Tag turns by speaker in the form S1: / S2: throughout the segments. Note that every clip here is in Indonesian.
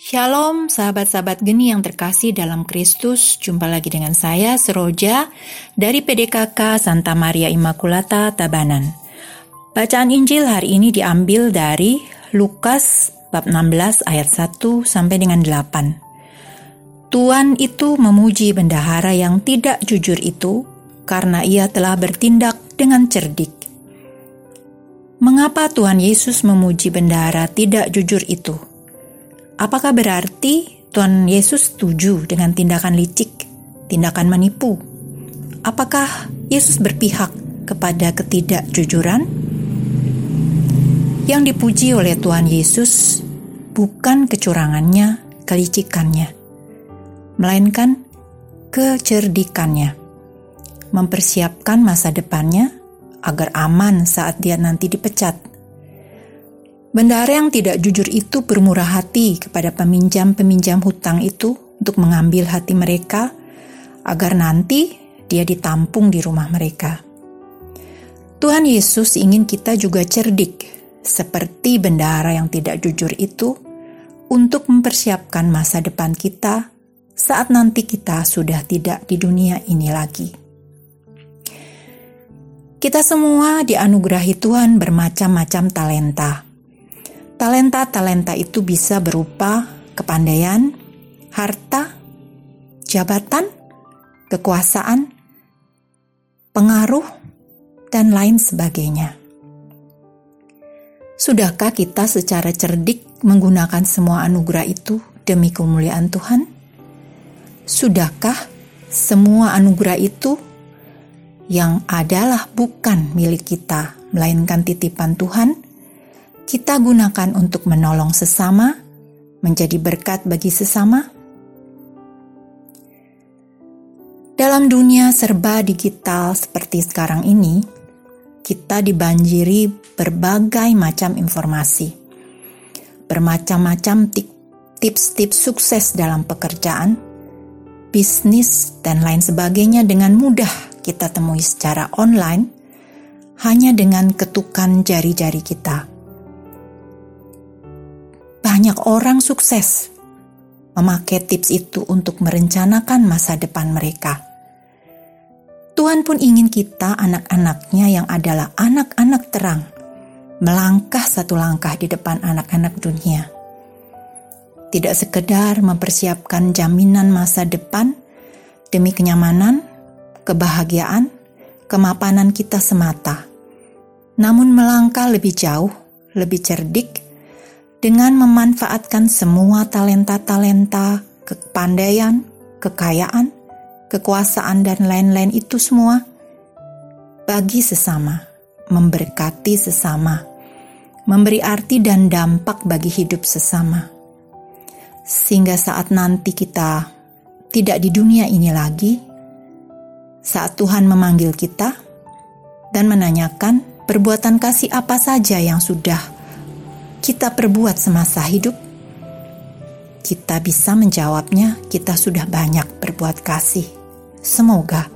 S1: Shalom sahabat-sahabat geni yang terkasih dalam Kristus. Jumpa lagi dengan saya Seroja dari PDKK Santa Maria Immaculata Tabanan. Bacaan Injil hari ini diambil dari Lukas bab 16 ayat 1 sampai dengan 8. Tuan itu memuji bendahara yang tidak jujur itu karena ia telah bertindak dengan cerdik. Mengapa Tuhan Yesus memuji bendahara tidak jujur itu? Apakah berarti Tuhan Yesus setuju dengan tindakan licik, tindakan menipu? Apakah Yesus berpihak kepada ketidakjujuran? Yang dipuji oleh Tuhan Yesus bukan kecurangannya, kelicikannya, melainkan kecerdikannya, mempersiapkan masa depannya agar aman saat dia nanti dipecat Bendahara yang tidak jujur itu bermurah hati kepada peminjam-peminjam hutang itu untuk mengambil hati mereka agar nanti dia ditampung di rumah mereka. Tuhan Yesus ingin kita juga cerdik seperti bendahara yang tidak jujur itu untuk mempersiapkan masa depan kita saat nanti kita sudah tidak di dunia ini lagi. Kita semua dianugerahi Tuhan bermacam-macam talenta Talenta-talenta itu bisa berupa kepandaian, harta, jabatan, kekuasaan, pengaruh, dan lain sebagainya. Sudahkah kita secara cerdik menggunakan semua anugerah itu demi kemuliaan Tuhan? Sudahkah semua anugerah itu yang adalah bukan milik kita, melainkan titipan Tuhan? Kita gunakan untuk menolong sesama, menjadi berkat bagi sesama? Dalam dunia serba digital seperti sekarang ini, kita dibanjiri berbagai macam informasi, bermacam-macam tips-tips sukses dalam pekerjaan, bisnis, dan lain sebagainya dengan mudah kita temui secara online hanya dengan ketukan jari-jari kita banyak orang sukses memakai tips itu untuk merencanakan masa depan mereka. Tuhan pun ingin kita, anak-anaknya yang adalah anak-anak terang, melangkah satu langkah di depan anak-anak dunia. Tidak sekedar mempersiapkan jaminan masa depan demi kenyamanan, kebahagiaan, kemapanan kita semata, namun melangkah lebih jauh, lebih cerdik, dengan memanfaatkan semua talenta-talenta, kepandaian, kekayaan, kekuasaan, dan lain-lain itu semua bagi sesama, memberkati sesama, memberi arti dan dampak bagi hidup sesama, sehingga saat nanti kita tidak di dunia ini lagi, saat Tuhan memanggil kita dan menanyakan perbuatan kasih apa saja yang sudah kita perbuat semasa hidup? Kita bisa menjawabnya, kita sudah banyak berbuat kasih. Semoga.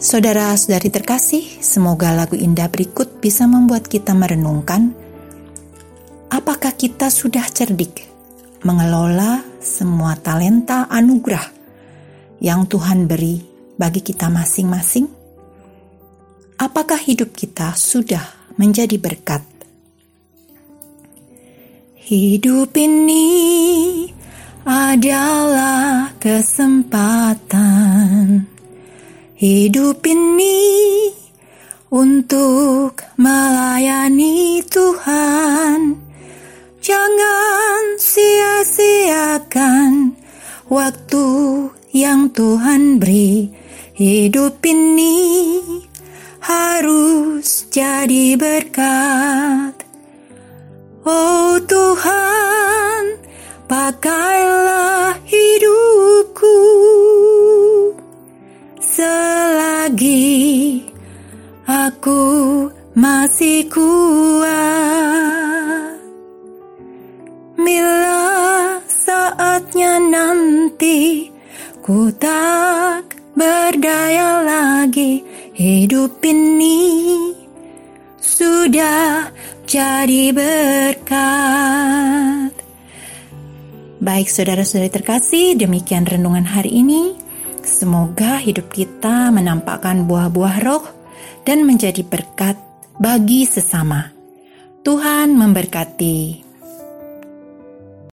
S1: Saudara-saudari terkasih, semoga lagu indah berikut bisa membuat kita merenungkan apakah kita sudah cerdik mengelola semua talenta anugerah yang Tuhan beri bagi kita masing-masing? Apakah hidup kita sudah menjadi berkat. Hidup ini adalah kesempatan. Hidup ini untuk melayani Tuhan. Jangan sia-siakan waktu yang Tuhan beri. Hidup ini harus jadi berkat. Oh Tuhan, pakailah hidupku selagi aku masih kuat. Bila saatnya nanti ku tak berdaya lagi Hidup ini sudah jadi berkat. Baik saudara-saudari terkasih, demikian renungan hari ini. Semoga hidup kita menampakkan buah-buah roh dan menjadi berkat bagi sesama. Tuhan memberkati.